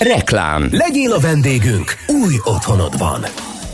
Reklám Legyél a vendégünk, új otthonod van.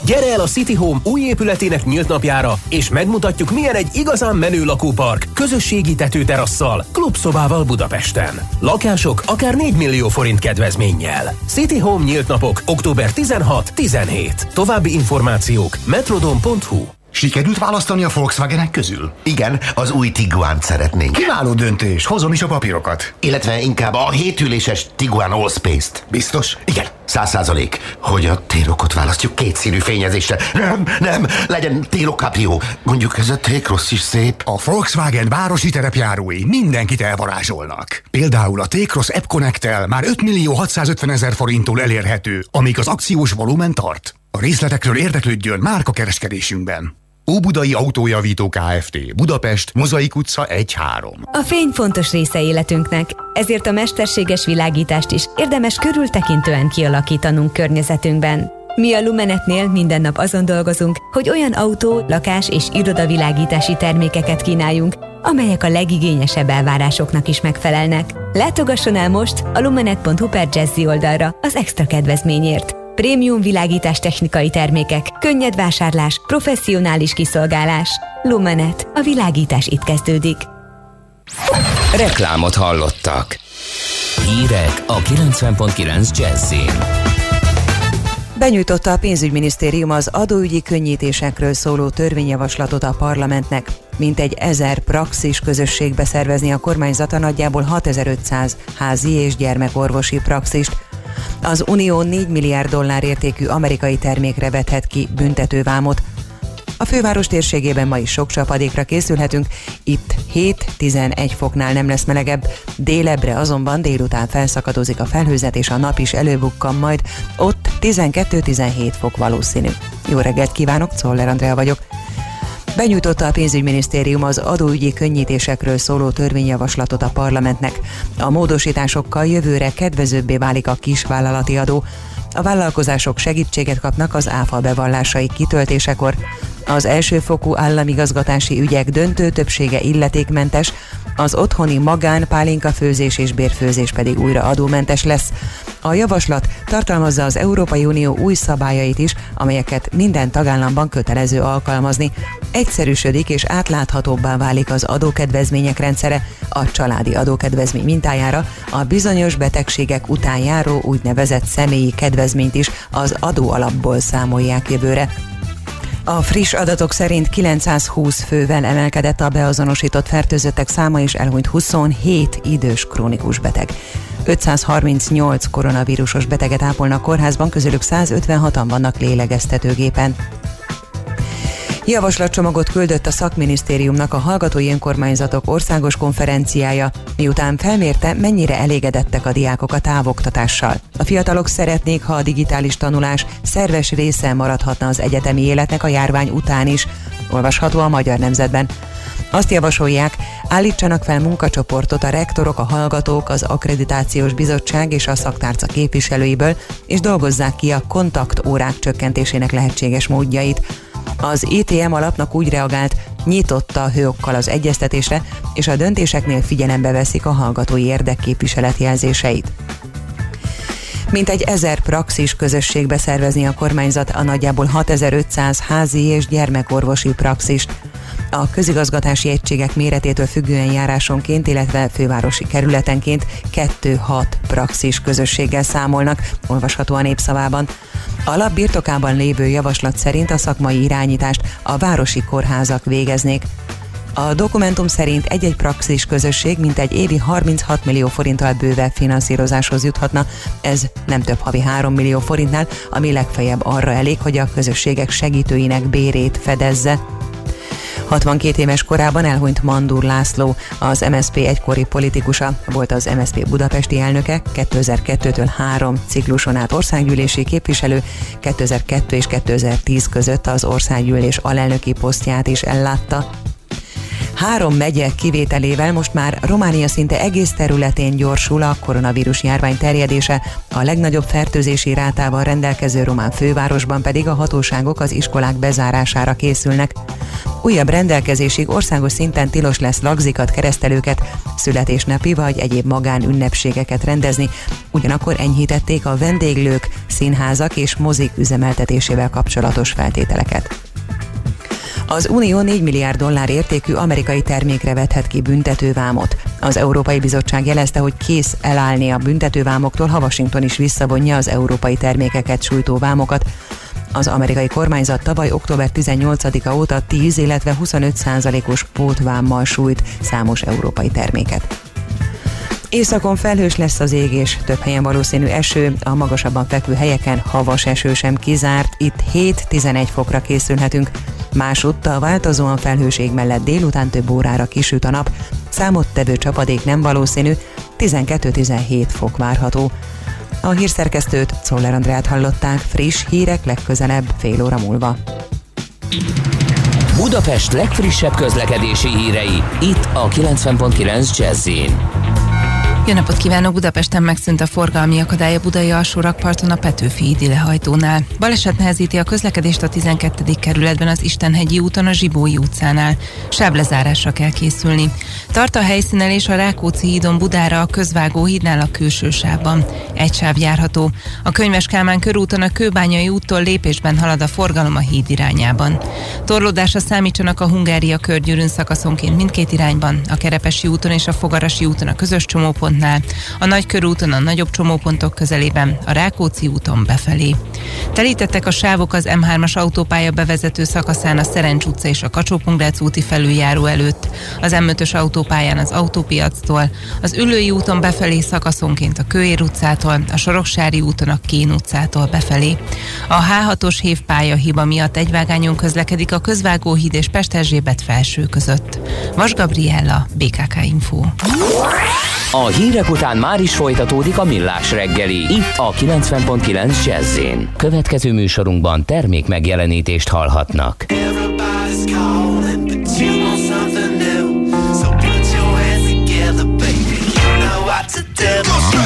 Gyere el a City Home új épületének nyílt napjára, és megmutatjuk, milyen egy igazán menő lakópark, közösségi tetőterasszal, klubszobával Budapesten. Lakások akár 4 millió forint kedvezménnyel. City Home nyílt napok, október 16-17. További információk metrodon.hu Sikerült választani a Volkswagenek közül? Igen, az új Tiguan szeretnénk. Kiváló döntés, hozom is a papírokat. Illetve inkább a hétüléses Tiguan Allspace-t. Biztos? Igen, száz százalék, hogy a térokot választjuk kétszínű fényezésre. Nem, nem, legyen térokapió. Mondjuk ez a T-Cross is szép. A Volkswagen városi terepjárói mindenkit elvarázsolnak. Például a T-Cross App connect már 5 millió 650 ezer forinttól elérhető, amíg az akciós volumen tart. A részletekről érdeklődjön márka kereskedésünkben. Óbudai Autójavító Kft. Budapest, Mozaik utca 1-3. A fény fontos része életünknek, ezért a mesterséges világítást is érdemes körültekintően kialakítanunk környezetünkben. Mi a Lumenetnél minden nap azon dolgozunk, hogy olyan autó, lakás és irodavilágítási termékeket kínáljunk, amelyek a legigényesebb elvárásoknak is megfelelnek. Látogasson el most a lumenet.hu per Jazzy oldalra az extra kedvezményért. Prémium világítás technikai termékek, könnyed vásárlás, professzionális kiszolgálás. Lumenet. A világítás itt kezdődik. Reklámot hallottak. Hírek a 90.9 Jazzin. Benyújtotta a pénzügyminisztérium az adóügyi könnyítésekről szóló törvényjavaslatot a parlamentnek. Mintegy ezer praxis közösségbe szervezni a kormányzata nagyjából 6500 házi és gyermekorvosi praxist, az Unió 4 milliárd dollár értékű amerikai termékre vethet ki büntetővámot. A főváros térségében ma is sok csapadékra készülhetünk, itt 7-11 foknál nem lesz melegebb, délebbre azonban délután felszakadozik a felhőzet és a nap is előbukkan majd, ott 12-17 fok valószínű. Jó reggelt kívánok, Czoller Andrea vagyok. Benyújtotta a pénzügyminisztérium az adóügyi könnyítésekről szóló törvényjavaslatot a parlamentnek. A módosításokkal jövőre kedvezőbbé válik a kisvállalati adó. A vállalkozások segítséget kapnak az áfa bevallásai kitöltésekor. Az elsőfokú államigazgatási ügyek döntő többsége illetékmentes, az otthoni magán, pálinka főzés és bérfőzés pedig újra adómentes lesz. A javaslat tartalmazza az Európai Unió új szabályait is, amelyeket minden tagállamban kötelező alkalmazni. Egyszerűsödik és átláthatóbbá válik az adókedvezmények rendszere, a családi adókedvezmény mintájára a bizonyos betegségek után járó úgynevezett személyi kedvezményt is az adóalapból számolják jövőre. A friss adatok szerint 920 fővel emelkedett a beazonosított fertőzöttek száma, és elhunyt 27 idős krónikus beteg. 538 koronavírusos beteget ápolnak kórházban, közülük 156-an vannak lélegeztetőgépen. Javaslatcsomagot küldött a szakminisztériumnak a Hallgatói Önkormányzatok Országos Konferenciája, miután felmérte, mennyire elégedettek a diákok a távoktatással. A fiatalok szeretnék, ha a digitális tanulás szerves része maradhatna az egyetemi életnek a járvány után is, olvasható a Magyar Nemzetben. Azt javasolják, állítsanak fel munkacsoportot a rektorok, a hallgatók, az akkreditációs bizottság és a szaktárca képviselőiből, és dolgozzák ki a kontaktórák csökkentésének lehetséges módjait. Az ITM alapnak úgy reagált, nyitotta a hőokkal az egyeztetésre, és a döntéseknél figyelembe veszik a hallgatói érdekképviselet jelzéseit. Mint egy ezer praxis közösségbe szervezni a kormányzat a nagyjából 6500 házi és gyermekorvosi praxist. A közigazgatási egységek méretétől függően járásonként, illetve fővárosi kerületenként 2-6 praxis közösséggel számolnak, olvasható a népszavában. A lap birtokában lévő javaslat szerint a szakmai irányítást a városi kórházak végeznék. A dokumentum szerint egy-egy praxis közösség mintegy évi 36 millió forinttal bővebb finanszírozáshoz juthatna, ez nem több havi 3 millió forintnál, ami legfeljebb arra elég, hogy a közösségek segítőinek bérét fedezze. 62 éves korában elhunyt Mandur László, az MSP egykori politikusa, volt az MSP budapesti elnöke, 2002-től 3 cikluson át országgyűlési képviselő, 2002 és 2010 között az országgyűlés alelnöki posztját is ellátta. Három megye kivételével most már Románia szinte egész területén gyorsul a koronavírus járvány terjedése, a legnagyobb fertőzési rátával rendelkező román fővárosban pedig a hatóságok az iskolák bezárására készülnek. Újabb rendelkezésig országos szinten tilos lesz lagzikat, keresztelőket, születésnapi vagy egyéb magánünnepségeket rendezni, ugyanakkor enyhítették a vendéglők, színházak és mozik üzemeltetésével kapcsolatos feltételeket. Az Unió 4 milliárd dollár értékű amerikai termékre vethet ki büntetővámot. Az Európai Bizottság jelezte, hogy kész elállni a büntetővámoktól, ha Washington is visszavonja az európai termékeket sújtó vámokat. Az amerikai kormányzat tavaly október 18-a óta 10, illetve 25 százalékos pótvámmal sújt számos európai terméket. Északon felhős lesz az ég, és több helyen valószínű eső, a magasabban fekvő helyeken havas eső sem kizárt, itt 7-11 fokra készülhetünk. Másúttal változóan felhőség mellett délután több órára kisüt a nap, számottevő csapadék nem valószínű, 12-17 fok várható. A hírszerkesztőt, Szoller Andrát hallották, friss hírek legközelebb fél óra múlva. Budapest legfrissebb közlekedési hírei, itt a 90.9 jazz jó napot kívánok! Budapesten megszűnt a forgalmi akadály a Budai alsó rakparton a Petőfi hídi lehajtónál. Baleset nehezíti a közlekedést a 12. kerületben az Istenhegyi úton a Zsibói utcánál. Sáblezárásra kell készülni. Tart a helyszínelés a Rákóczi hídon Budára a közvágó hídnál a külső sávban. Egy sáv járható. A Könyves Kálmán körúton a Kőbányai úttól lépésben halad a forgalom a híd irányában. Torlódásra számítsanak a Hungária körgyűrűn szakaszonként mindkét irányban, a Kerepesi úton és a Fogarasi úton a közös csomópont csomópontnál, a Nagykörúton a nagyobb csomópontok közelében, a Rákóczi úton befelé. Telítettek a sávok az M3-as autópálya bevezető szakaszán a Szerencs utca és a kacsó úti felüljáró előtt, az M5-ös autópályán az autópiactól, az Ülői úton befelé szakaszonként a Kőér utcától, a Soroksári úton a Kén utcától befelé. A H6-os hévpálya hiba miatt egyvágányon közlekedik a Közvágóhíd és Pesterzsébet felső között. Vas Gabriella, BKK Info. A hírek után már is folytatódik a millás reggeli, itt a 90.9 jazz Következő műsorunkban termék megjelenítést hallhatnak.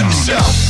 Calling,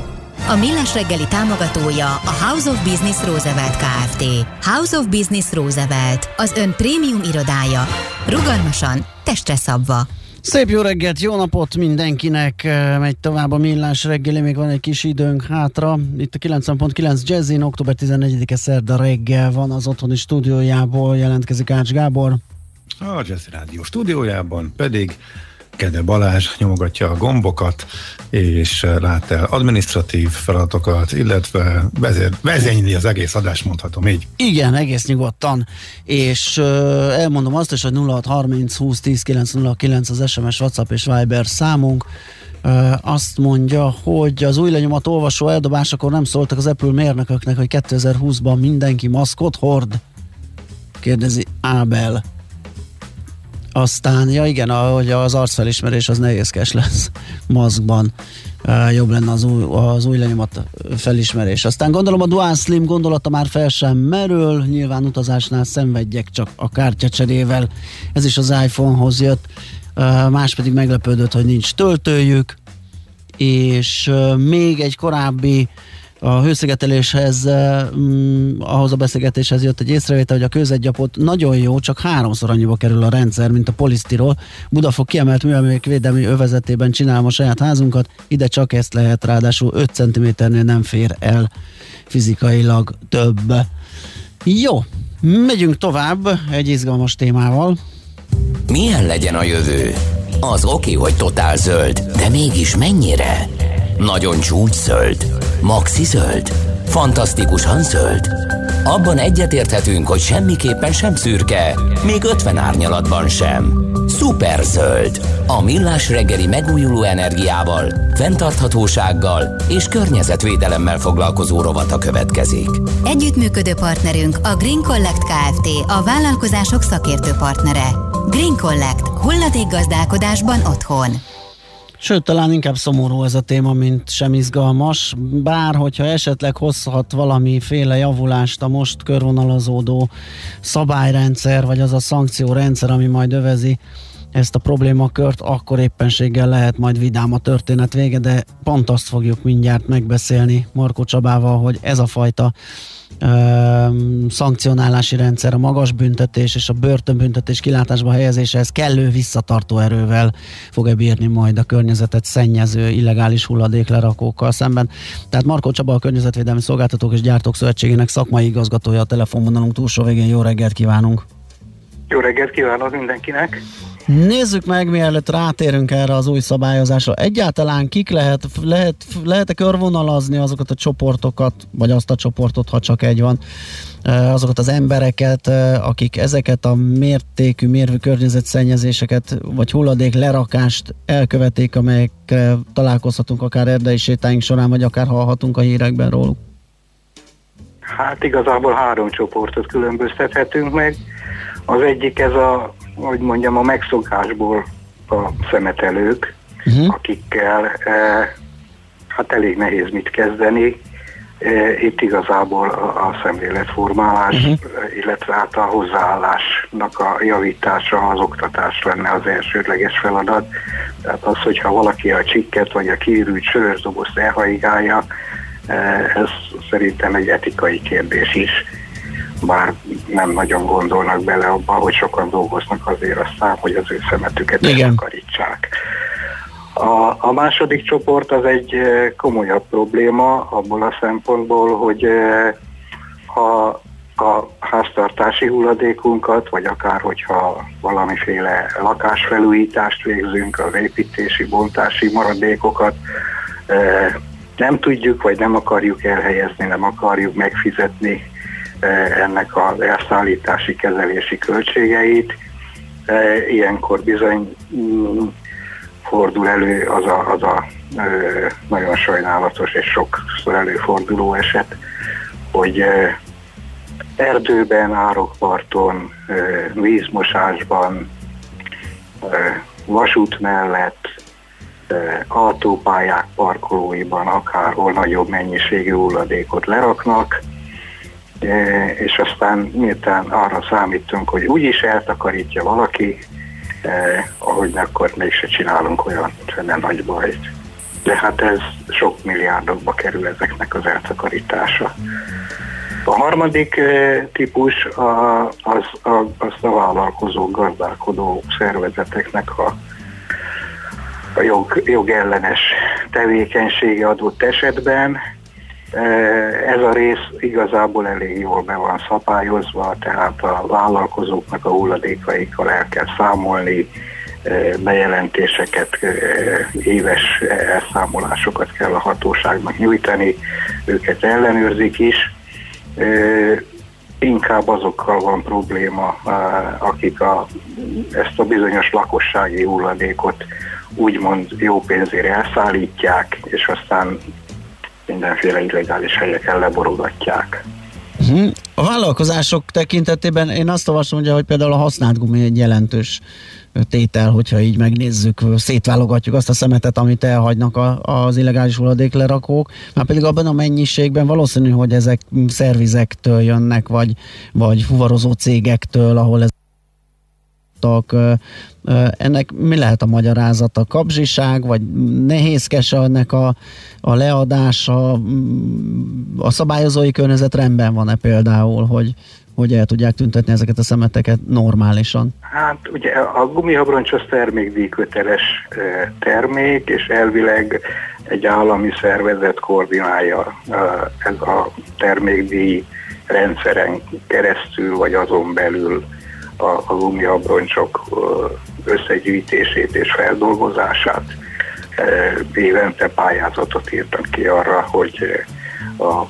A Millás reggeli támogatója a House of Business Roosevelt Kft. House of Business Roosevelt, az ön prémium irodája. Rugalmasan, testre szabva. Szép jó reggelt, jó napot mindenkinek, megy tovább a millás reggeli, még van egy kis időnk hátra. Itt a 90.9 Jazzin, október 14-e szerda reggel van az otthoni stúdiójából, jelentkezik Ács Gábor. A Jazzy Rádió stúdiójában pedig Kede Balázs nyomogatja a gombokat, és lát el administratív feladatokat, illetve vezér, vezényli az egész adást, mondhatom így. Igen, egész nyugodtan, és uh, elmondom azt is, hogy 0630 20 10 909 az SMS, WhatsApp és Viber számunk, Uh, azt mondja, hogy az új lenyomat olvasó eldobásakor nem szóltak az Apple mérnököknek, hogy 2020-ban mindenki maszkot hord? Kérdezi Ábel. Aztán, ja igen, ahogy az arcfelismerés az nehézkes lesz maszkban. Jobb lenne az új, az új lenyomat felismerés. Aztán gondolom a Dual Slim gondolata már fel sem merül, nyilván utazásnál szenvedjek csak a kártyacserével. Ez is az iPhone-hoz jött. Más pedig meglepődött, hogy nincs töltőjük. És még egy korábbi a hőszigeteléshez, mm, ahhoz a beszélgetéshez jött egy észrevétel, hogy a kőzetgyapot nagyon jó, csak háromszor annyiba kerül a rendszer, mint a polisztirol. Budafok kiemelt művelők védelmi övezetében csinálom a saját házunkat, ide csak ezt lehet, ráadásul 5 cm-nél nem fér el fizikailag több. Jó, megyünk tovább egy izgalmas témával. Milyen legyen a jövő? Az oké, hogy totál zöld, de mégis mennyire? Nagyon csúcs zöld? Maxi zöld? Fantasztikusan zöld? Abban egyetérthetünk, hogy semmiképpen sem szürke, még 50 árnyalatban sem. Szuper zöld. A millás reggeli megújuló energiával, fenntarthatósággal és környezetvédelemmel foglalkozó rovata következik. Együttműködő partnerünk a Green Collect Kft. A vállalkozások szakértő partnere. Green Collect. Hulladék gazdálkodásban otthon. Sőt, talán inkább szomorú ez a téma, mint sem izgalmas, bár hogyha esetleg hozhat valamiféle javulást a most körvonalazódó szabályrendszer, vagy az a szankciórendszer, ami majd övezi ezt a problémakört, akkor éppenséggel lehet majd vidám a történet vége, de pont azt fogjuk mindjárt megbeszélni Markó Csabával, hogy ez a fajta szankcionálási rendszer, a magas büntetés és a börtönbüntetés kilátásba helyezésehez kellő visszatartó erővel fog-e bírni majd a környezetet szennyező illegális hulladéklerakókkal szemben. Tehát Markó Csaba a Környezetvédelmi Szolgáltatók és Gyártók Szövetségének szakmai igazgatója a telefonvonalunk túlsó végén. Jó reggelt kívánunk! Jó reggelt kívánok mindenkinek! Nézzük meg, mielőtt rátérünk erre az új szabályozásra. Egyáltalán kik lehet, lehet, lehet-e körvonalazni azokat a csoportokat, vagy azt a csoportot, ha csak egy van, azokat az embereket, akik ezeket a mértékű, mérvű környezetszennyezéseket, vagy hulladék lerakást elkövetik, amelyekre találkozhatunk akár erdei sétáink során, vagy akár hallhatunk a hírekben róluk? Hát igazából három csoportot különböztethetünk meg. Az egyik ez a hogy mondjam, a megszokásból a szemetelők, uh-huh. akikkel e, hát elég nehéz mit kezdeni. E, itt igazából a, a szemléletformálás, uh-huh. illetve hát a hozzáállásnak a javítása, az oktatás lenne az elsődleges feladat. Tehát az, hogyha valaki a csikket vagy a kiürült sörös dobozt elhaigálja, e, ez szerintem egy etikai kérdés is bár nem nagyon gondolnak bele abba, hogy sokan dolgoznak azért aztán, hogy az ő szemetüket eltakarítsák. A, a második csoport az egy eh, komolyabb probléma abból a szempontból, hogy eh, ha a háztartási hulladékunkat, vagy akár hogyha valamiféle lakásfelújítást végzünk, az építési, bontási maradékokat eh, nem tudjuk, vagy nem akarjuk elhelyezni, nem akarjuk megfizetni ennek az elszállítási kezelési költségeit. Ilyenkor bizony mm, fordul elő az a, az a nagyon sajnálatos és sokszor előforduló eset, hogy erdőben, árokparton, vízmosásban, vasút mellett, autópályák parkolóiban akárhol nagyobb mennyiségű hulladékot leraknak, és aztán miután arra számítunk, hogy úgyis eltakarítja valaki, ahogy akkor mégse csinálunk olyan nem nagy bajt. De hát ez sok milliárdokba kerül ezeknek az eltakarítása. A harmadik típus az, az, az a vállalkozó, gazdálkodó szervezeteknek a, a jog, jogellenes tevékenysége adott esetben. Ez a rész igazából elég jól be van szabályozva, tehát a vállalkozóknak a hulladékaikkal el kell számolni, bejelentéseket, éves elszámolásokat kell a hatóságnak nyújtani, őket ellenőrzik is. Inkább azokkal van probléma, akik a, ezt a bizonyos lakossági hulladékot úgymond jó pénzére elszállítják, és aztán mindenféle illegális helyeken leborogatják. Mhm. A vállalkozások tekintetében én azt olvasom, hogy például a használt gumi egy jelentős tétel, hogyha így megnézzük, szétválogatjuk azt a szemetet, amit elhagynak a, az illegális hulladéklerakók, már pedig abban a mennyiségben valószínű, hogy ezek szervizektől jönnek, vagy, vagy fuvarozó cégektől, ahol ez ennek mi lehet a magyarázata? Kapzsiság, vagy nehézkes ennek a, a leadása? A szabályozói környezet rendben van-e például, hogy, hogy el tudják tüntetni ezeket a szemeteket normálisan? Hát ugye a gumihabroncs az termékdíjköteles termék, és elvileg egy állami szervezet koordinálja ez a termékdíj rendszeren keresztül, vagy azon belül a, a gumiabroncsok összegyűjtését és feldolgozását. Évente pályázatot írtak ki arra, hogy a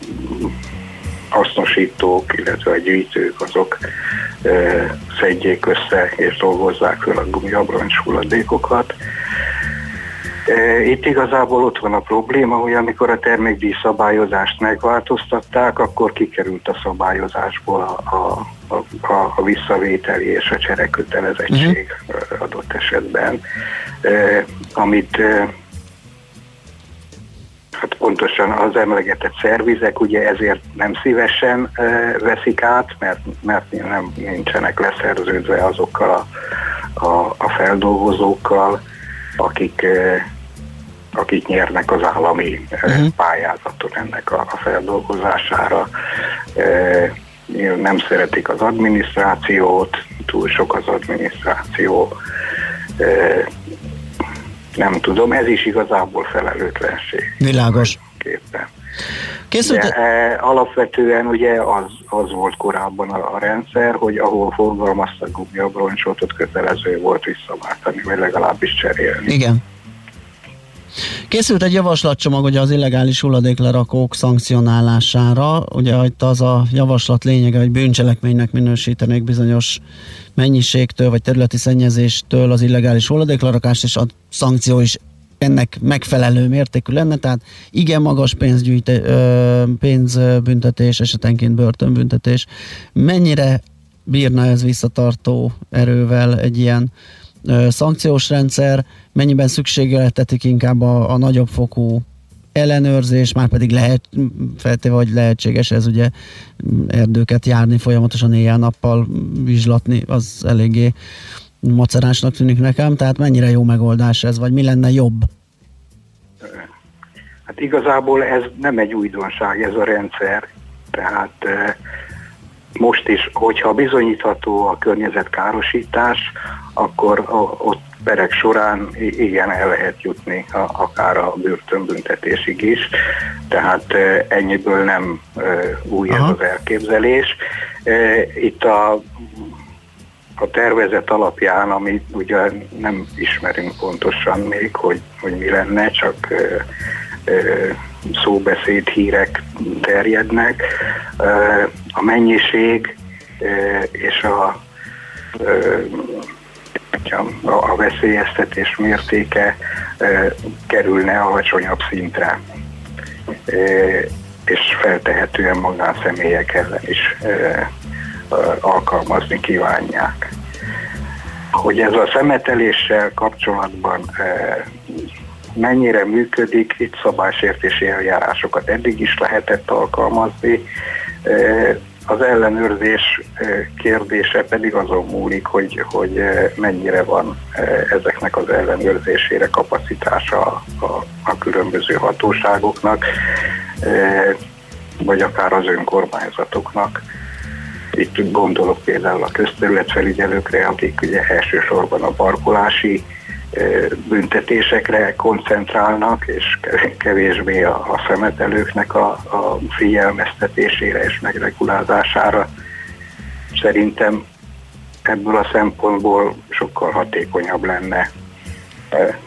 hasznosítók, illetve a gyűjtők azok szedjék össze és dolgozzák fel a gumiabroncs hulladékokat. Itt igazából ott van a probléma, hogy amikor a termékdíj szabályozást megváltoztatták, akkor kikerült a szabályozásból a, a, a, a visszavételi és a cserekötelezettség uh-huh. adott esetben, e, amit hát pontosan az emlegetett szervizek ugye ezért nem szívesen e, veszik át, mert, mert nem nincsenek leszerződve azokkal a, a, a feldolgozókkal, akik, e, akik nyernek az állami uh-huh. pályázaton ennek a, a feldolgozására. E, nem szeretik az adminisztrációt, túl sok az adminisztráció, nem tudom, ez is igazából felelőtlenség. Világos. Képpen. Készült... De, e, alapvetően ugye az, az volt korábban a, a rendszer, hogy ahol forgalmaztak gumiabroncsot, ott kötelező volt visszaváltani, vagy legalábbis cserélni. Igen. Készült egy javaslatcsomag ugye az illegális hulladéklerakók szankcionálására. Ugye itt az a javaslat lényege, hogy bűncselekménynek minősítenék bizonyos mennyiségtől vagy területi szennyezéstől az illegális hulladéklerakást, és a szankció is ennek megfelelő mértékű lenne, tehát igen magas pénzgyűjte, pénzbüntetés, esetenként börtönbüntetés. Mennyire bírna ez visszatartó erővel egy ilyen szankciós rendszer, mennyiben szükségeltetik inkább a, a nagyobb fokú ellenőrzés, már pedig lehet, feltéve, hogy lehetséges ez ugye erdőket járni, folyamatosan éjjel-nappal vizslatni, az eléggé macerásnak tűnik nekem, tehát mennyire jó megoldás ez, vagy mi lenne jobb? Hát igazából ez nem egy újdonság ez a rendszer, tehát most is, hogyha bizonyítható a környezetkárosítás, akkor ott perek során igen el lehet jutni a, akár a börtönbüntetésig is, tehát ennyiből nem új Aha. ez az elképzelés. Itt a, a tervezet alapján, amit ugye nem ismerünk pontosan még, hogy, hogy mi lenne, csak szóbeszéd hírek terjednek. A mennyiség és a a veszélyeztetés mértéke kerülne alacsonyabb szintre, és feltehetően magánszemélyek ellen is alkalmazni kívánják. Hogy ez a szemeteléssel kapcsolatban mennyire működik, itt szabálysértési eljárásokat eddig is lehetett alkalmazni, az ellenőrzés kérdése pedig azon múlik, hogy, hogy mennyire van ezeknek az ellenőrzésére kapacitása a, a különböző hatóságoknak, vagy akár az önkormányzatoknak. Itt gondolok például a közterületfelügyelőkre, akik ugye elsősorban a parkolási büntetésekre koncentrálnak, és kevésbé a, a szemetelőknek a, a figyelmeztetésére és megregulázására. Szerintem ebből a szempontból sokkal hatékonyabb lenne.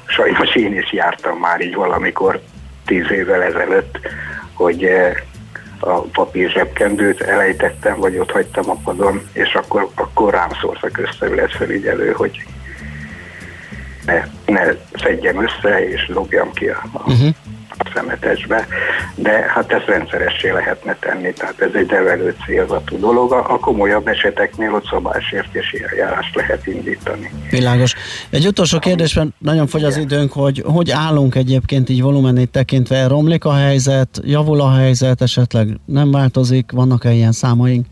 Sajnos én is jártam már így valamikor tíz évvel ezelőtt, hogy a papír zsebkendőt elejtettem, vagy ott hagytam a padon, és akkor, akkor rám szólt a közterületfelügyelő, hogy ne, ne szedjem össze és lógjam ki a, a uh-huh. szemetesbe, de hát ezt rendszeressé lehetne tenni, tehát ez egy nevelő célzatú dolog. A komolyabb eseteknél ott szabálysértési eljárást lehet indítani. Világos. Egy utolsó kérdésben nagyon fogy az időnk, hogy hogy állunk egyébként így volumenét tekintve, romlik a helyzet, javul a helyzet, esetleg nem változik, vannak-e ilyen számaink?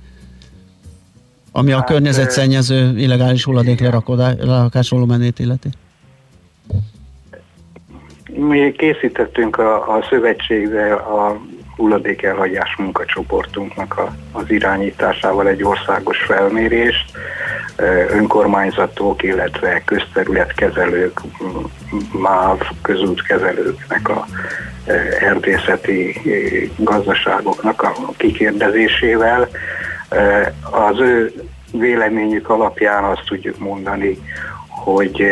Ami hát, a környezetszennyező illegális hulladék lerakás volumenét illeti? Mi készítettünk a, a szövetségbe a hulladékelhagyás munkacsoportunknak a, az irányításával egy országos felmérést, önkormányzatok, illetve közterületkezelők, MÁV közútkezelőknek a erdészeti gazdaságoknak a kikérdezésével. Az ő véleményük alapján azt tudjuk mondani, hogy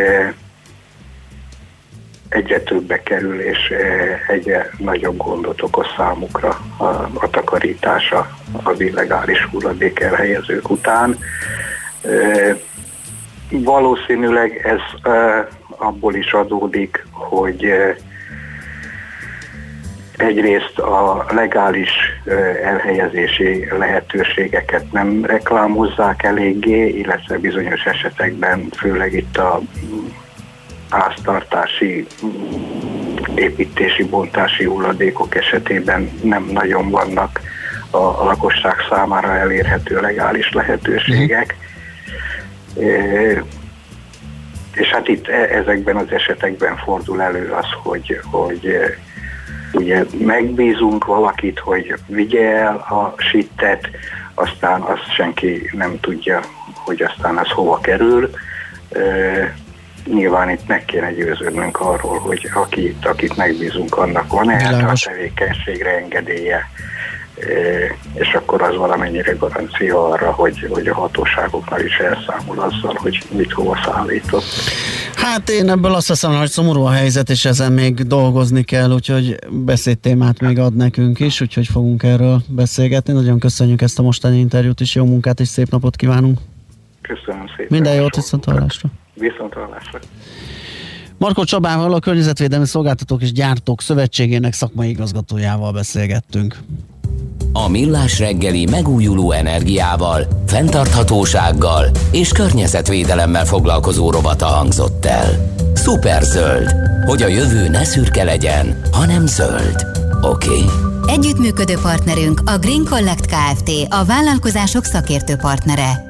egyre többbe kerül, és eh, egyre nagyobb gondot okoz számukra a, a takarítása az illegális hulladék elhelyezők után. E, valószínűleg ez e, abból is adódik, hogy egyrészt a legális elhelyezési lehetőségeket nem reklámozzák eléggé, illetve bizonyos esetekben, főleg itt a háztartási építési, bontási hulladékok esetében nem nagyon vannak a, a lakosság számára elérhető legális lehetőségek. Mm. És hát itt e, ezekben az esetekben fordul elő az, hogy, hogy e, ugye megbízunk valakit, hogy vigye el a sittet, aztán azt senki nem tudja, hogy aztán az hova kerül. Nyilván itt meg kéne győződnünk arról, hogy akit, akit megbízunk, annak van-e a tevékenységre engedélye, és akkor az valamennyire garancia arra, hogy, hogy a hatóságoknál is elszámol azzal, hogy mit hova szállított. Hát én ebből azt hiszem, hogy szomorú a helyzet, és ezen még dolgozni kell, úgyhogy beszédtémát még ad nekünk is, úgyhogy fogunk erről beszélgetni. Nagyon köszönjük ezt a mostani interjút, és jó munkát, és szép napot kívánunk! Köszönöm szépen! Minden jót, viszont hallásra! Viszont hallásra. Marko Csabával, a Környezetvédelmi Szolgáltatók és Gyártók Szövetségének szakmai igazgatójával beszélgettünk. A Millás reggeli megújuló energiával, fenntarthatósággal és környezetvédelemmel foglalkozó rovata hangzott el. zöld, hogy a jövő ne szürke legyen, hanem zöld. Oké? Okay? Együttműködő partnerünk a Green Collect Kft. a vállalkozások szakértő partnere.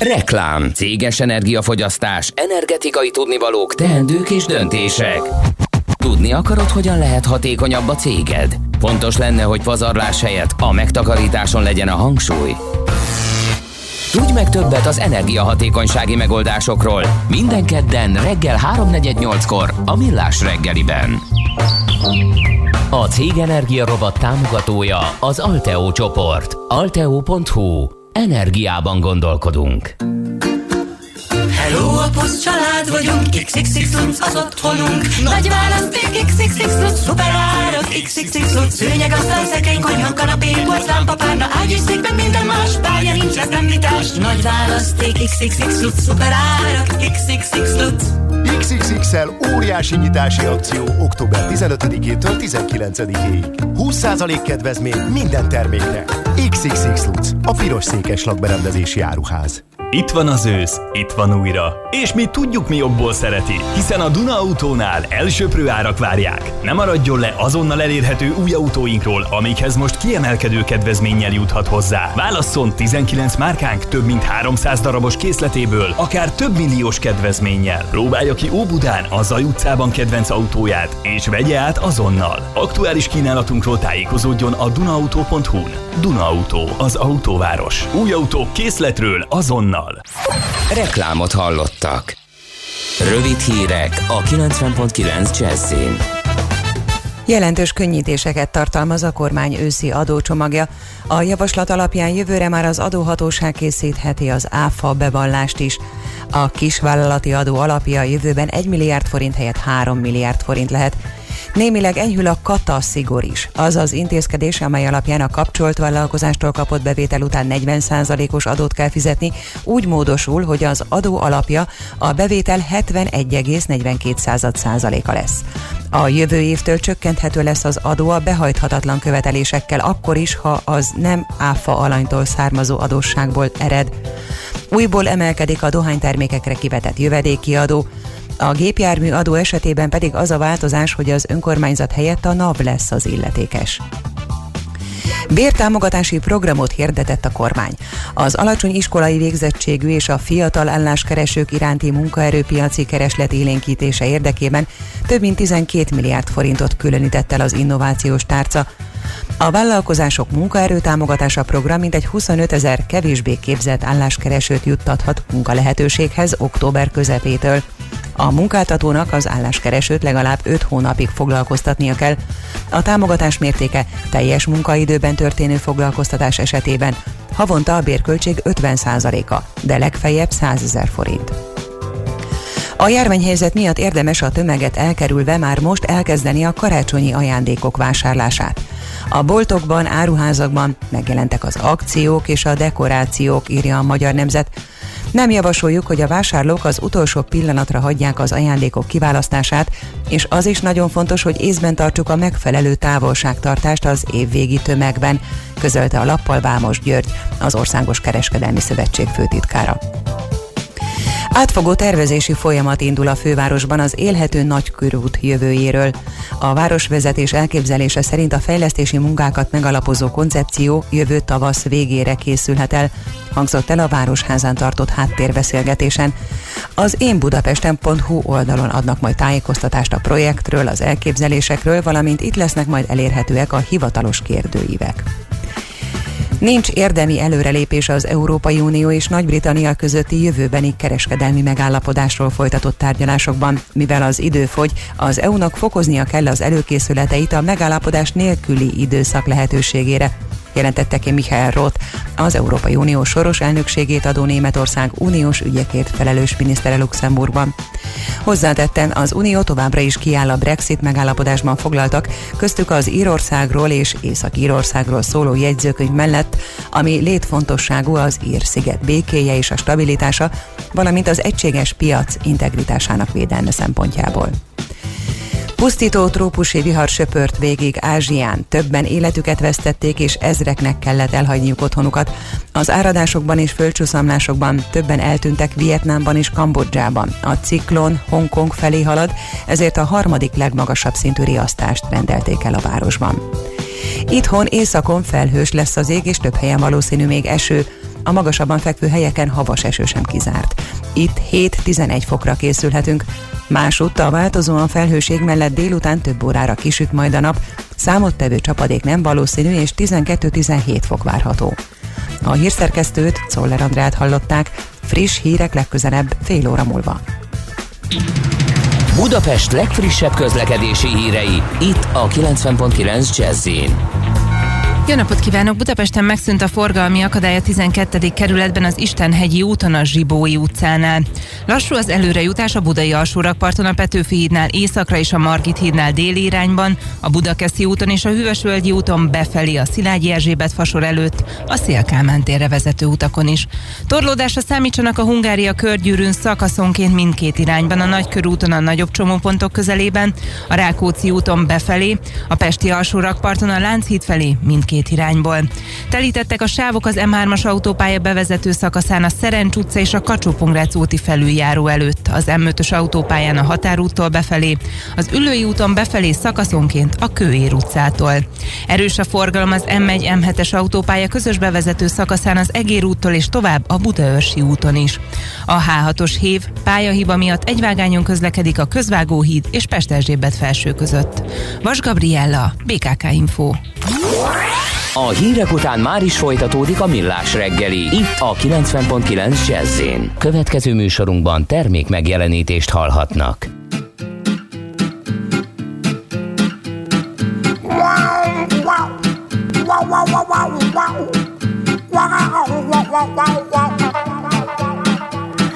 Reklám, céges energiafogyasztás, energetikai tudnivalók, teendők és döntések. Tudni akarod, hogyan lehet hatékonyabb a céged? Fontos lenne, hogy pazarlás helyett a megtakarításon legyen a hangsúly. Tudj meg többet az energiahatékonysági megoldásokról. Minden kedden reggel 3.48-kor a Millás reggeliben. A Cég Energia Robot támogatója az Alteo csoport. Alteo.hu energiában gondolkodunk. Hello, a poszt család vagyunk, XXX lunc az otthonunk. Nagy választék, XXX lunc, szuper árak, XXX lunc, szőnyeg, asztal, szekrény, konyha, kanapé, porcelán, papárna, ágy és székben minden más, pálya nincs, lesz említás. Nagy választék, XXX lunc, szuper árak, XXX lunc. XXXL óriási nyitási akció október 15-től 19-ig. 20% kedvezmény minden termékre. XXX Lutz, a piros székes lakberendezési áruház. Itt van az ősz, itt van újra. És mi tudjuk, mi jobból szereti, hiszen a Duna Autónál elsőprő árak várják. Ne maradjon le azonnal elérhető új autóinkról, amikhez most kiemelkedő kedvezménnyel juthat hozzá. Válasszon 19 márkánk több mint 300 darabos készletéből, akár több milliós kedvezménnyel. Próbálja ki Óbudán, a Zaj utcában kedvenc autóját, és vegye át azonnal. Aktuális kínálatunkról tájékozódjon a dunaauto.hu-n. Duna Auto, az autóváros. Új autók készletről azonnal. Reklámot hallottak. Rövid hírek a 90.9 Jazzin. Jelentős könnyítéseket tartalmaz a kormány őszi adócsomagja. A javaslat alapján jövőre már az adóhatóság készítheti az ÁFA bevallást is. A kisvállalati adó alapja jövőben 1 milliárd forint helyett 3 milliárd forint lehet. Némileg enyhül a kata szigor is. Az az intézkedés, amely alapján a kapcsolt vállalkozástól kapott bevétel után 40%-os adót kell fizetni, úgy módosul, hogy az adó alapja a bevétel 71,42%-a lesz. A jövő évtől csökkenthető lesz az adó a behajthatatlan követelésekkel, akkor is, ha az nem áfa alanytól származó adósságból ered. Újból emelkedik a dohánytermékekre kivetett jövedéki adó, a gépjármű adó esetében pedig az a változás, hogy az önkormányzat helyett a NAV lesz az illetékes. Bértámogatási programot hirdetett a kormány. Az alacsony iskolai végzettségű és a fiatal álláskeresők iránti munkaerőpiaci kereslet élénkítése érdekében több mint 12 milliárd forintot különített el az innovációs tárca. A vállalkozások munkaerőtámogatása program mintegy 25 ezer kevésbé képzett álláskeresőt juttathat munkalehetőséghez október közepétől. A munkáltatónak az álláskeresőt legalább 5 hónapig foglalkoztatnia kell. A támogatás mértéke teljes munkaidőben történő foglalkoztatás esetében havonta a bérköltség 50%-a, de legfeljebb 100 ezer forint. A járványhelyzet miatt érdemes a tömeget elkerülve már most elkezdeni a karácsonyi ajándékok vásárlását. A boltokban, áruházakban megjelentek az akciók és a dekorációk, írja a Magyar Nemzet. Nem javasoljuk, hogy a vásárlók az utolsó pillanatra hagyják az ajándékok kiválasztását, és az is nagyon fontos, hogy észben tartsuk a megfelelő távolságtartást az évvégi tömegben, közölte a lappal Vámos György, az Országos Kereskedelmi Szövetség főtitkára. Átfogó tervezési folyamat indul a fővárosban az élhető nagykörút jövőjéről. A városvezetés elképzelése szerint a fejlesztési munkákat megalapozó koncepció jövő tavasz végére készülhet el, hangzott el a Városházán tartott háttérbeszélgetésen. Az én Budapesten.hu oldalon adnak majd tájékoztatást a projektről, az elképzelésekről, valamint itt lesznek majd elérhetőek a hivatalos kérdőívek. Nincs érdemi előrelépés az Európai Unió és Nagy-Britannia közötti jövőbeni kereskedelmi megállapodásról folytatott tárgyalásokban. Mivel az idő fogy, az EU-nak fokoznia kell az előkészületeit a megállapodás nélküli időszak lehetőségére jelentette ki Michael Roth, az Európai Unió soros elnökségét adó Németország uniós ügyekért felelős minisztere Luxemburgban. Hozzátetten az Unió továbbra is kiáll a Brexit megállapodásban foglaltak, köztük az Írországról és Észak-Írországról szóló jegyzőkönyv mellett, ami létfontosságú az Ír-sziget békéje és a stabilitása, valamint az egységes piac integritásának védelme szempontjából. Pusztító trópusi vihar söpört végig Ázsián. Többen életüket vesztették, és ezreknek kellett elhagyniuk otthonukat. Az áradásokban és földcsúszamlásokban többen eltűntek Vietnámban és Kambodzsában. A ciklon Hongkong felé halad, ezért a harmadik legmagasabb szintű riasztást rendelték el a városban. Itthon északon felhős lesz az ég, és több helyen valószínű még eső. A magasabban fekvő helyeken havas eső sem kizárt. Itt 7-11 fokra készülhetünk. Másutt a változóan felhőség mellett délután több órára kisüt majd a nap, számottevő csapadék nem valószínű és 12-17 fok várható. A hírszerkesztőt, Czoller Andrát hallották, friss hírek legközelebb fél óra múlva. Budapest legfrissebb közlekedési hírei, itt a 90.9 jazz Jó napot kívánok! Budapesten megszűnt a forgalmi akadály a 12. kerületben az Istenhegyi úton a Zsibói utcánál. Lassú az előrejutás a Budai alsórakparton a Petőfi hídnál északra és a Margit hídnál déli irányban, a Budakeszi úton és a Hűvösvölgyi úton befelé a Szilágyi Erzsébet fasor előtt, a Szélkámán térre vezető utakon is. Torlódásra számítsanak a Hungária körgyűrűn szakaszonként mindkét irányban, a Nagykörúton a nagyobb csomópontok közelében, a Rákóczi úton befelé, a Pesti alsórakparton a Lánchíd felé mindkét két irányból. Telítettek a sávok az M3-as autópálya bevezető szakaszán a Szerencs utca és a kacsó úti felüljáró előtt, az M5-ös autópályán a Határúttól befelé, az Ülői úton befelé szakaszonként a Kőér utcától. Erős a forgalom az M1 M7-es autópálya közös bevezető szakaszán az Egér úttól és tovább a Budaörsi úton is. A H6-os hév pályahiba miatt egyvágányon közlekedik a Közvágóhíd és Pesterzsébet felső között. Vas Gabriella, BKK Info. A hírek után már is folytatódik a millás reggeli. Itt a 90.9 jazz Következő műsorunkban termék megjelenítést hallhatnak.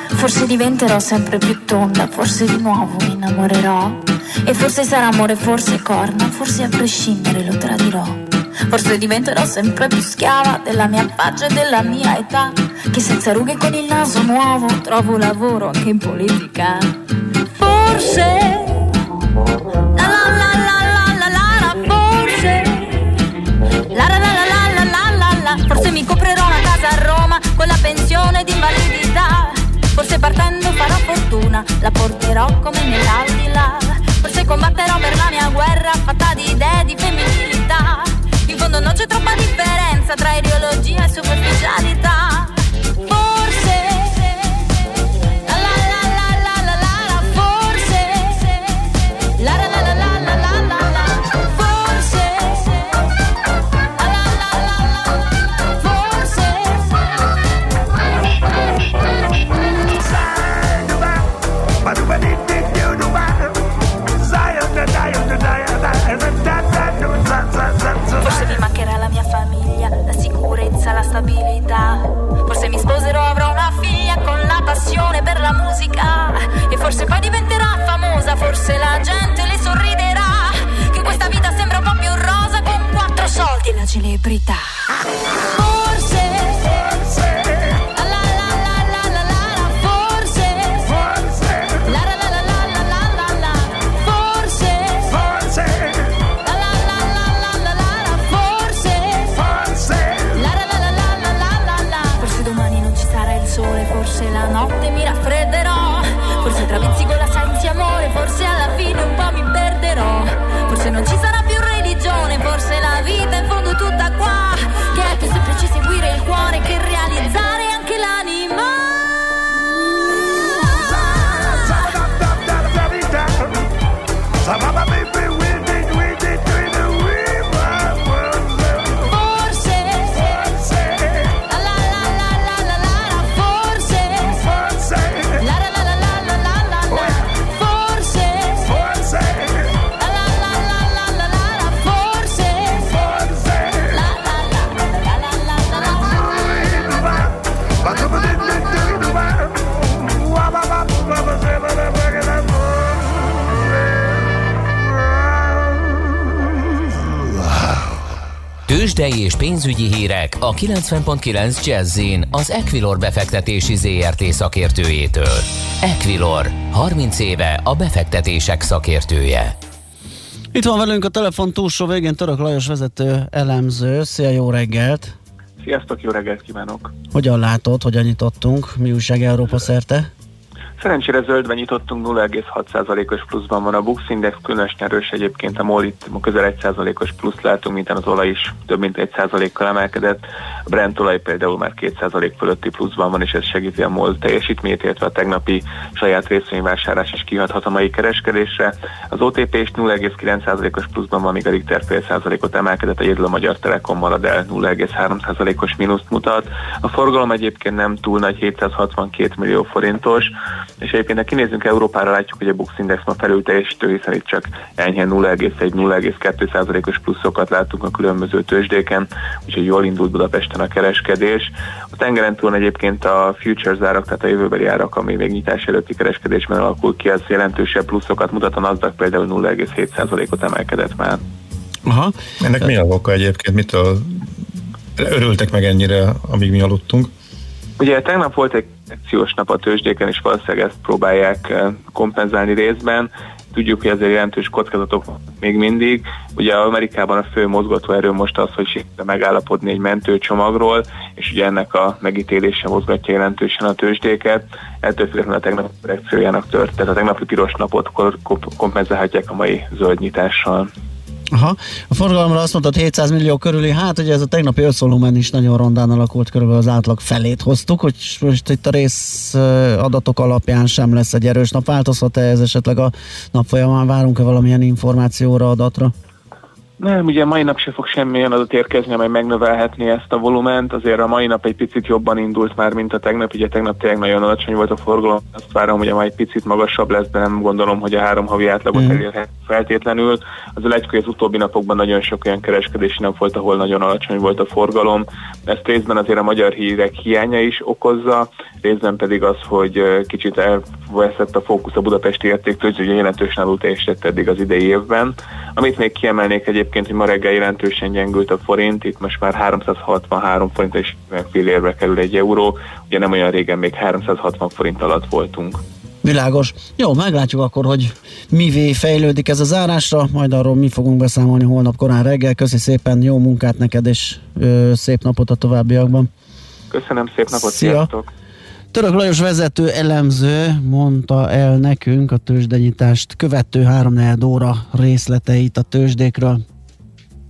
Forse diventerò sempre più tonda, forse di nuovo mi innamorerò. E forse sarà amore, forse corna, forse a prescindere lo tradirò. Forse diventerò sempre più schiava della mia faccia e della mia età. Che senza rughe con il naso nuovo trovo lavoro anche in politica. Forse. Forse. Forse mi comprerò una casa a Roma con la pensione di invalidità. Forse partendo farò fortuna, la porterò come nell'aldilà. Forse combatterò per la mia guerra fatta di idee di femminilità fondo non c'è troppa differenza tra ideologia e superficialità. Tőzsdei és pénzügyi hírek a 90.9 jazz az Equilor befektetési ZRT szakértőjétől. Equilor, 30 éve a befektetések szakértője. Itt van velünk a telefon túlsó végén Török Lajos vezető elemző. Szia, jó reggelt! Sziasztok, jó reggelt kívánok! Hogyan látod, hogyan nyitottunk? Mi újság Európa szerte? Szerencsére zöldben nyitottunk, 0,6%-os pluszban van a Bux Index, különösen erős egyébként a MOL itt közel 1%-os plusz látunk, mint az olaj is több mint 1%-kal emelkedett. A Brent olaj például már 2% fölötti pluszban van, és ez segíti a MOL teljesítményét, illetve a tegnapi saját részvényvásárlás is kihathat a mai kereskedésre. Az OTP is 0,9%-os pluszban van, míg a Richter fél százalékot emelkedett, egyedül a Magyar Telekom marad el 0,3%-os mínuszt mutat. A forgalom egyébként nem túl nagy, 762 millió forintos, és egyébként ha kinézünk Európára, látjuk, hogy a Bux Index ma felül teljesítő, hiszen itt csak enyhén 0,1-0,2%-os pluszokat láttunk a különböző tőzsdéken, úgyhogy jól indult Budapesten a kereskedés. A tengeren túl egyébként a futures árak, tehát a jövőbeli árak, ami még nyitás előtti kereskedésben alakul ki, az jelentősebb pluszokat mutat, a NASDAQ például 0,7%-ot emelkedett már. Aha. Ennek mi a oka egyébként? Mitől örültek meg ennyire, amíg mi aludtunk? Ugye tegnap volt egy akciós nap a tőzsdéken, és valószínűleg ezt próbálják eh, kompenzálni részben. Tudjuk, hogy ezért jelentős kockázatok még mindig. Ugye Amerikában a fő mozgatóerő most az, hogy sikerül megállapodni egy mentőcsomagról, és ugye ennek a megítélése mozgatja jelentősen a tőzsdéket. Ettől függetlenül a tegnapi korrekciójának tört, tehát a tegnapi piros napot kompenzálhatják a mai zöld nyitással. Aha. A forgalomra azt mondtad 700 millió körüli, hát ugye ez a tegnapi összvolumen is nagyon rondán alakult, körülbelül az átlag felét hoztuk, hogy most itt a rész adatok alapján sem lesz egy erős nap. Változhat-e ez esetleg a nap folyamán? Várunk-e valamilyen információra, adatra? Nem, ugye mai nap se fog semmilyen adat érkezni, amely megnövelhetné ezt a volument. Azért a mai nap egy picit jobban indult már, mint a tegnap. Ugye tegnap tényleg nagyon alacsony volt a forgalom. Azt várom, hogy a mai picit magasabb lesz, de nem gondolom, hogy a három havi átlagot mm. elérhet feltétlenül. Az egy, hogy az utóbbi napokban nagyon sok olyan kereskedés nem volt, ahol nagyon alacsony volt a forgalom. Ezt részben azért a magyar hírek hiánya is okozza, részben pedig az, hogy kicsit elveszett a fókusz a budapesti értéktől, hogy jelentősen alul teljesített eddig az idei évben. Amit még kiemelnék egyébként, hogy ma reggel jelentősen gyengült a forint, itt most már 363 forint és fél érve kerül egy euró, ugye nem olyan régen még 360 forint alatt voltunk. Világos. Jó, meglátjuk akkor, hogy mivé fejlődik ez a zárásra, majd arról mi fogunk beszámolni holnap korán reggel. Köszi szépen, jó munkát neked, és ö, szép napot a továbbiakban. Köszönöm, szép napot, Szia. sziasztok! Török Lajos vezető elemző mondta el nekünk a tőzsdenyítást követő három óra részleteit a tőzsdékről.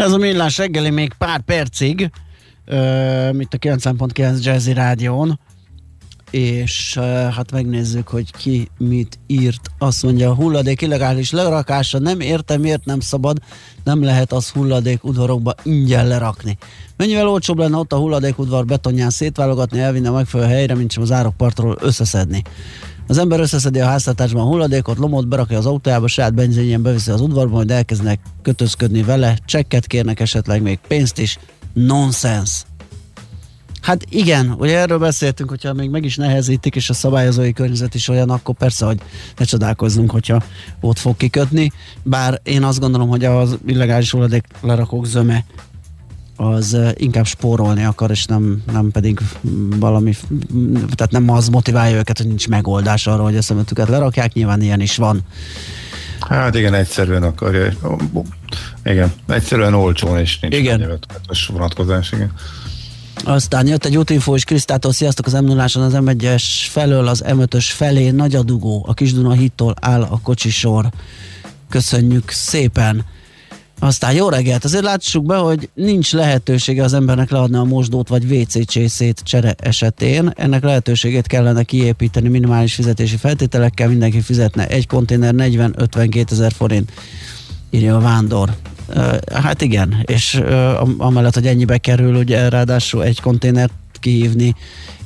Ez a millás reggeli még pár percig, uh, mint a 90.9 Jazzy Rádión, és hát megnézzük, hogy ki mit írt. Azt mondja, a hulladék illegális lerakása, nem értem, miért nem szabad, nem lehet az hulladék udvarokba ingyen lerakni. Mennyivel olcsóbb lenne ott a hulladék udvar betonján szétválogatni, elvinni a megfelelő helyre, mint sem az árokpartról összeszedni. Az ember összeszedi a háztartásban a hulladékot, lomot berakja az autójába, saját benzinjén beviszi az udvarba, majd elkezdenek kötözködni vele, csekket kérnek esetleg még pénzt is. Nonsense. Hát igen, ugye erről beszéltünk, hogyha még meg is nehezítik, és a szabályozói környezet is olyan, akkor persze, hogy ne csodálkozzunk, hogyha ott fog kikötni. Bár én azt gondolom, hogy az illegális hulladék lerakók zöme az inkább spórolni akar, és nem, nem pedig valami, tehát nem az motiválja őket, hogy nincs megoldás arra, hogy a szemetüket lerakják, nyilván ilyen is van. Hát igen, egyszerűen akarja. Igen, egyszerűen olcsón, és nincs igen. vonatkozás, igen. Aztán jött egy útinfó és Krisztától, sziasztok az m az M1-es felől az M5-ös felé nagy a dugó, a Kisduna hittól áll a kocsisor. Köszönjük szépen! Aztán jó reggelt, azért látsuk be, hogy nincs lehetősége az embernek leadni a mosdót vagy WC csészét csere esetén. Ennek lehetőségét kellene kiépíteni minimális fizetési feltételekkel, mindenki fizetne egy konténer 40-52 ezer forint, írja a vándor. Hát igen, és amellett, hogy ennyibe kerül, ugye ráadásul egy konténert kihívni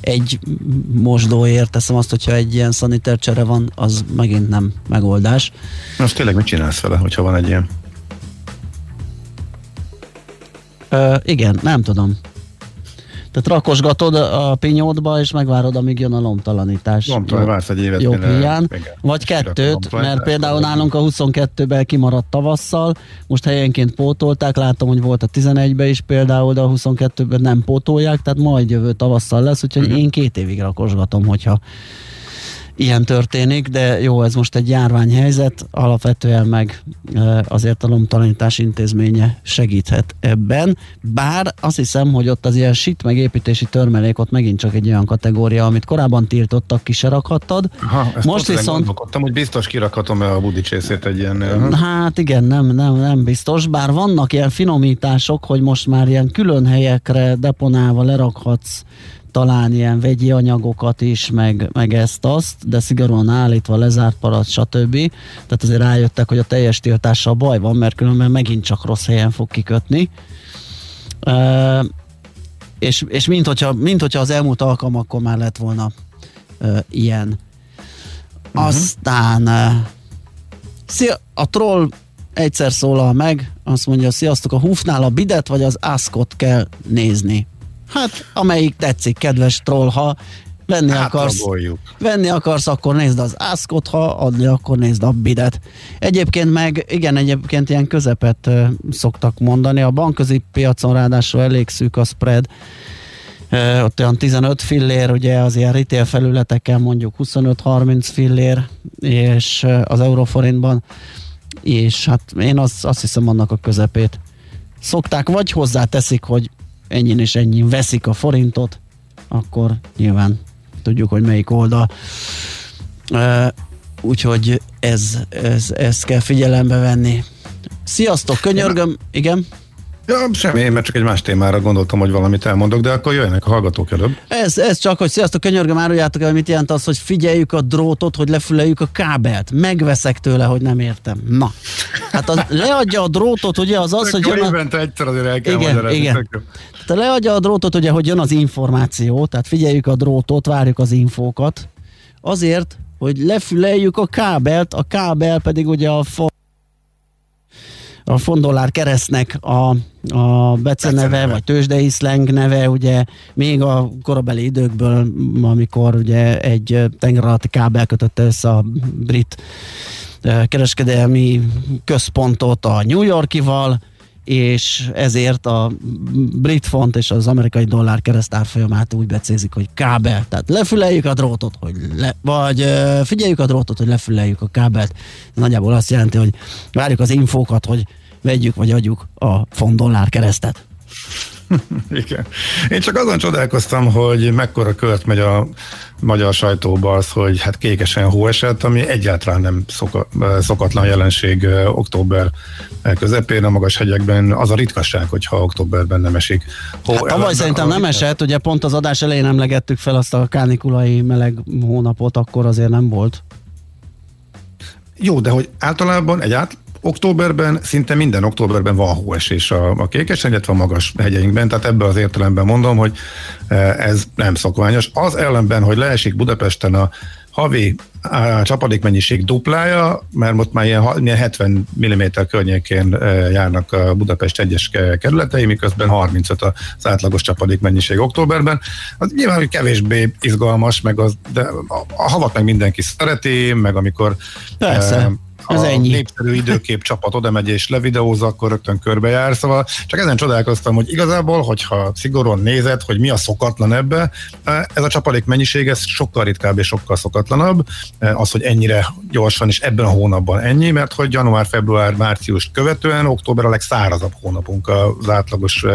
egy mosdóért, teszem azt, hogyha egy ilyen szanitercsere van, az megint nem megoldás. Most tényleg mit csinálsz vele, hogyha van egy ilyen? Ö, igen, nem tudom. Tehát rakosgatod a pinyódba, és megvárod, amíg jön a lomtalanítás. Lomtalan, vársz egy évet. Jobb hiány. Vagy kettőt, mert például nálunk a 22-ben kimaradt tavasszal, most helyenként pótolták, láttam, hogy volt a 11-ben is például, de a 22-ben nem pótolják, tehát majd jövő tavasszal lesz, úgyhogy uh-huh. én két évig rakosgatom, hogyha ilyen történik, de jó, ez most egy járványhelyzet, alapvetően meg azért a lomtalanítás intézménye segíthet ebben, bár azt hiszem, hogy ott az ilyen sit meg építési törmelék ott megint csak egy olyan kategória, amit korábban tiltottak, ki se rakhattad. Ha, most viszont... hogy biztos kirakhatom-e a budicsészét egy ilyen... Hát igen, nem, nem, nem biztos, bár vannak ilyen finomítások, hogy most már ilyen külön helyekre deponálva lerakhatsz talán ilyen vegyi anyagokat is, meg, meg ezt-azt, de szigorúan állítva, lezárt parat, stb. Tehát azért rájöttek, hogy a teljes tiltással baj van, mert különben megint csak rossz helyen fog kikötni. E, és, és mint, hogyha, mint hogyha az elmúlt alkalmakkor már lett volna e, ilyen. Uh-huh. Aztán e, szia, a troll egyszer szólal meg, azt mondja, sziasztok, a húfnál a bidet vagy az ászkot kell nézni. Hát, amelyik tetszik, kedves troll, ha venni hát akarsz, venni akarsz, akkor nézd az ászkot, ha adni, akkor nézd a bidet. Egyébként meg, igen, egyébként ilyen közepet uh, szoktak mondani, a bankközi piacon ráadásul elég szűk a spread, uh, ott olyan 15 fillér, ugye az ilyen retail felületeken mondjuk 25-30 fillér, és az euróforintban, és hát én azt, azt hiszem annak a közepét szokták, vagy hozzá teszik, hogy ennyin és ennyi veszik a forintot, akkor nyilván tudjuk, hogy melyik oldal. Úgyhogy ez, ez, ezt kell figyelembe venni. Sziasztok, könyörgöm, igen? Ja, semmi, én mert csak egy más témára gondoltam, hogy valamit elmondok, de akkor jöjjenek a hallgatók előbb. Ez, ez csak, hogy sziasztok, könyörgöm, áruljátok el, mit jelent az, hogy figyeljük a drótot, hogy lefüleljük a kábelt. Megveszek tőle, hogy nem értem. Na, hát az, leadja a drótot, ugye az az, hogy... Jön a... évente egyszer azért el kell igen, igen. Tehát leadja a drótot, ugye, hogy jön az információ, tehát figyeljük a drótot, várjuk az infókat, azért, hogy lefüleljük a kábelt, a kábel pedig ugye a fa a fondollár keresztnek a, a beceneve, vagy tőzsdei slang neve, ugye még a korabeli időkből, amikor ugye egy tenger alatti kábel kötötte össze a brit kereskedelmi központot a New Yorkival, és ezért a brit font és az amerikai dollár keresztárfolyamát úgy becézik, hogy kábel. Tehát lefüleljük a drótot, hogy le, vagy figyeljük a drótot, hogy lefüleljük a kábelt. Nagyjából azt jelenti, hogy várjuk az infókat, hogy vegyük vagy adjuk a font dollár keresztet. Igen. Én csak azon csodálkoztam, hogy mekkora kört megy a magyar sajtóba az, hogy hát kékesen hó esett, ami egyáltalán nem szoka, szokatlan jelenség október közepén a magas hegyekben. Az a ritkaság, hogyha októberben nem esik. Hó, hát tavaly szerintem nem esett, ugye pont az adás elején emlegettük fel azt a kánikulai meleg hónapot, akkor azért nem volt. Jó, de hogy általában egy át, októberben, szinte minden októberben van hóesés a, a kékesen, illetve a magas hegyeinkben, tehát ebben az értelemben mondom, hogy e, ez nem szokványos. Az ellenben, hogy leesik Budapesten a havi a csapadékmennyiség duplája, mert most már ilyen 70 mm környékén járnak a Budapest egyes kerületei, miközben 35 az átlagos csapadékmennyiség októberben. Az nyilván, hogy kevésbé izgalmas, meg az, de a, a havat meg mindenki szereti, meg amikor Persze. E, ez a ennyi. népszerű időkép csapat oda megy és levideózza, akkor rögtön körbejár. Szóval csak ezen csodálkoztam, hogy igazából, hogyha szigorúan nézed, hogy mi a szokatlan ebbe, ez a csapadék mennyiség, ez sokkal ritkább és sokkal szokatlanabb. Az, hogy ennyire gyorsan és ebben a hónapban ennyi, mert hogy január, február, március követően október a legszárazabb hónapunk az átlagos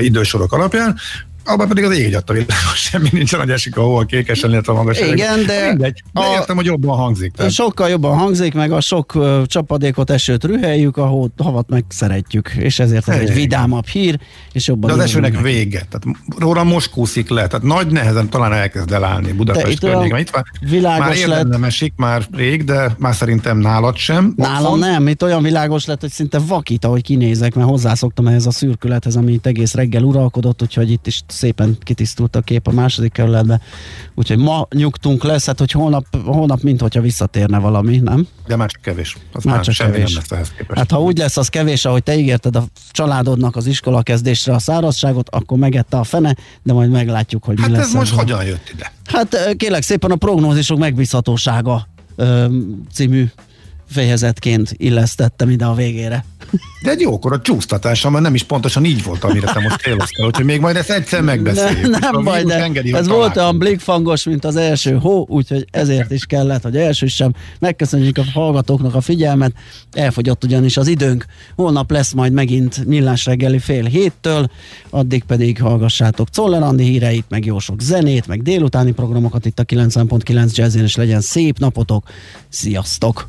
idősorok alapján abban pedig az ég a világos, semmi nincs, hogy esik a hó a kékesen, illetve a magas. Igen, de, mindegy, de a, értem, hogy jobban hangzik. Tehát. Sokkal jobban hangzik, meg a sok uh, csapadékot, esőt rüheljük, a hó, havat meg szeretjük, és ezért ez egy vidámabb hír, és jobban... De az esőnek meg. vége, tehát róla most kúszik le, tehát nagy nehezen talán elkezd elállni Budapest környékén. Itt van, világos már lett. nem esik már rég, de már szerintem nálad sem. Nálam nem, itt olyan világos lett, hogy szinte vakít, ahogy kinézek, mert hozzászoktam ehhez a szürkülethez, ami itt egész reggel uralkodott, úgyhogy itt is szépen kitisztult a kép a második kerületbe. Úgyhogy ma nyugtunk lesz, hát hogy holnap, holnap mint hogyha visszatérne valami, nem? De már csak kevés. Az már, már csak kevés. Nem lesz Hát ha úgy lesz az kevés, ahogy te ígérted a családodnak az iskola kezdésre a szárazságot, akkor megette a fene, de majd meglátjuk, hogy hát mi lesz. Hát ez most hogyan jött ide? Hát kérlek szépen a prognózisok megbízhatósága című fejezetként illesztettem ide a végére. De egy jókora csúsztatása, mert nem is pontosan így volt, amire te most céloztál, úgyhogy még majd ezt egyszer megbeszéljük. Ne, nem baj, de engedi, ez volt olyan blikfangos, mint az első hó, úgyhogy ezért is kellett, hogy elsőssem. Megköszönjük a hallgatóknak a figyelmet, elfogyott ugyanis az időnk. Holnap lesz majd megint millás reggeli fél héttől, addig pedig hallgassátok Czoller Andi híreit, meg jó sok zenét, meg délutáni programokat itt a 90.9 Jazzin, és legyen szép napotok. Sziasztok!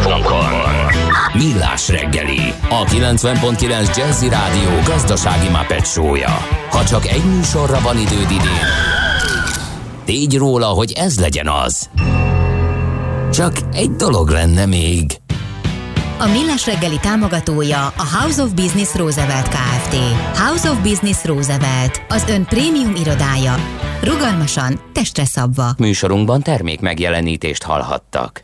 Millás reggeli, a 90.9 Jazzy Rádió gazdasági mapetsója. Ha csak egy műsorra van időd idén, tégy róla, hogy ez legyen az. Csak egy dolog lenne még. A Millás reggeli támogatója a House of Business Roosevelt Kft. House of Business Roosevelt, az ön prémium irodája. Rugalmasan, testre szabva. Műsorunkban termék megjelenítést hallhattak.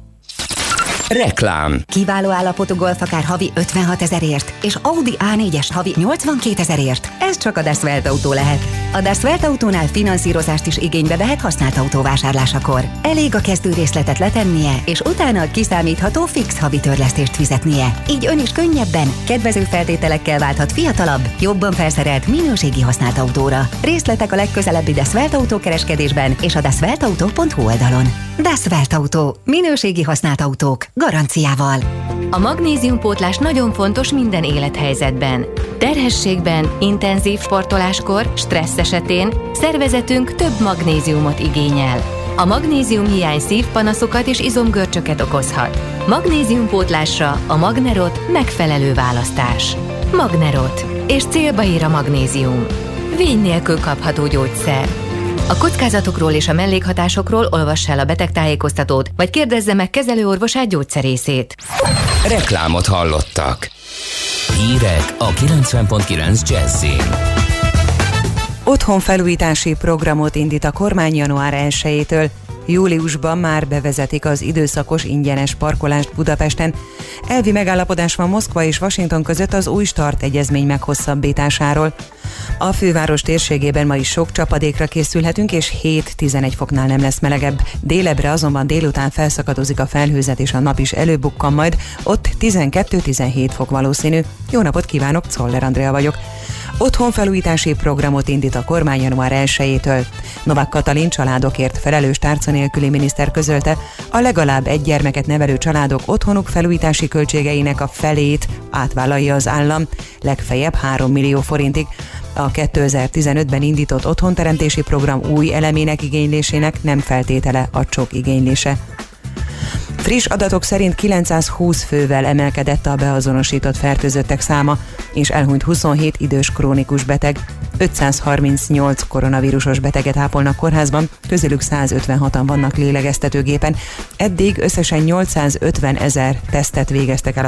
Reklám. Kiváló állapotú golf akár havi 56 ezerért, és Audi A4-es havi 82 ezerért. Ez csak a Dasvelt autó lehet. A Dasvelt autónál finanszírozást is igénybe vehet használt autó vásárlásakor. Elég a kezdő részletet letennie, és utána a kiszámítható fix havi törlesztést fizetnie. Így ön is könnyebben, kedvező feltételekkel válthat fiatalabb, jobban felszerelt minőségi használt autóra. Részletek a legközelebbi Dasvelt autókereskedésben és a dasveltautó.hu oldalon. Dasvelt autó. Minőségi használt autók garanciával. A magnéziumpótlás nagyon fontos minden élethelyzetben. Terhességben, intenzív sportoláskor, stressz esetén szervezetünk több magnéziumot igényel. A magnézium hiány szívpanaszokat és izomgörcsöket okozhat. Magnéziumpótlásra a Magnerot megfelelő választás. Magnerot. És célba ír a magnézium. Vény nélkül kapható gyógyszer. A kockázatokról és a mellékhatásokról olvass el a betegtájékoztatót, vagy kérdezze meg kezelőorvosát gyógyszerészét. Reklámot hallottak. Hírek a 90.9 Jazzin. Otthonfelújítási programot indít a kormány január 1-től. Júliusban már bevezetik az időszakos ingyenes parkolást Budapesten. Elvi megállapodás van Moszkva és Washington között az új start egyezmény meghosszabbításáról. A főváros térségében ma is sok csapadékra készülhetünk, és 7-11 foknál nem lesz melegebb. Délebre azonban délután felszakadozik a felhőzet, és a nap is előbukkan majd, ott 12-17 fok valószínű. Jó napot kívánok, Czoller Andrea vagyok. Otthonfelújítási programot indít a kormány január 1-től. Novák Katalin családokért felelős tárca nélküli miniszter közölte, a legalább egy gyermeket nevelő családok otthonuk felújítási költségeinek a felét átvállalja az állam, legfeljebb 3 millió forintig. A 2015-ben indított otthonteremtési program új elemének igénylésének nem feltétele a csok igénylése. Friss adatok szerint 920 fővel emelkedett a beazonosított fertőzöttek száma, és elhunyt 27 idős krónikus beteg. 538 koronavírusos beteget ápolnak kórházban, közülük 156-an vannak lélegeztetőgépen. Eddig összesen 850 ezer tesztet végeztek el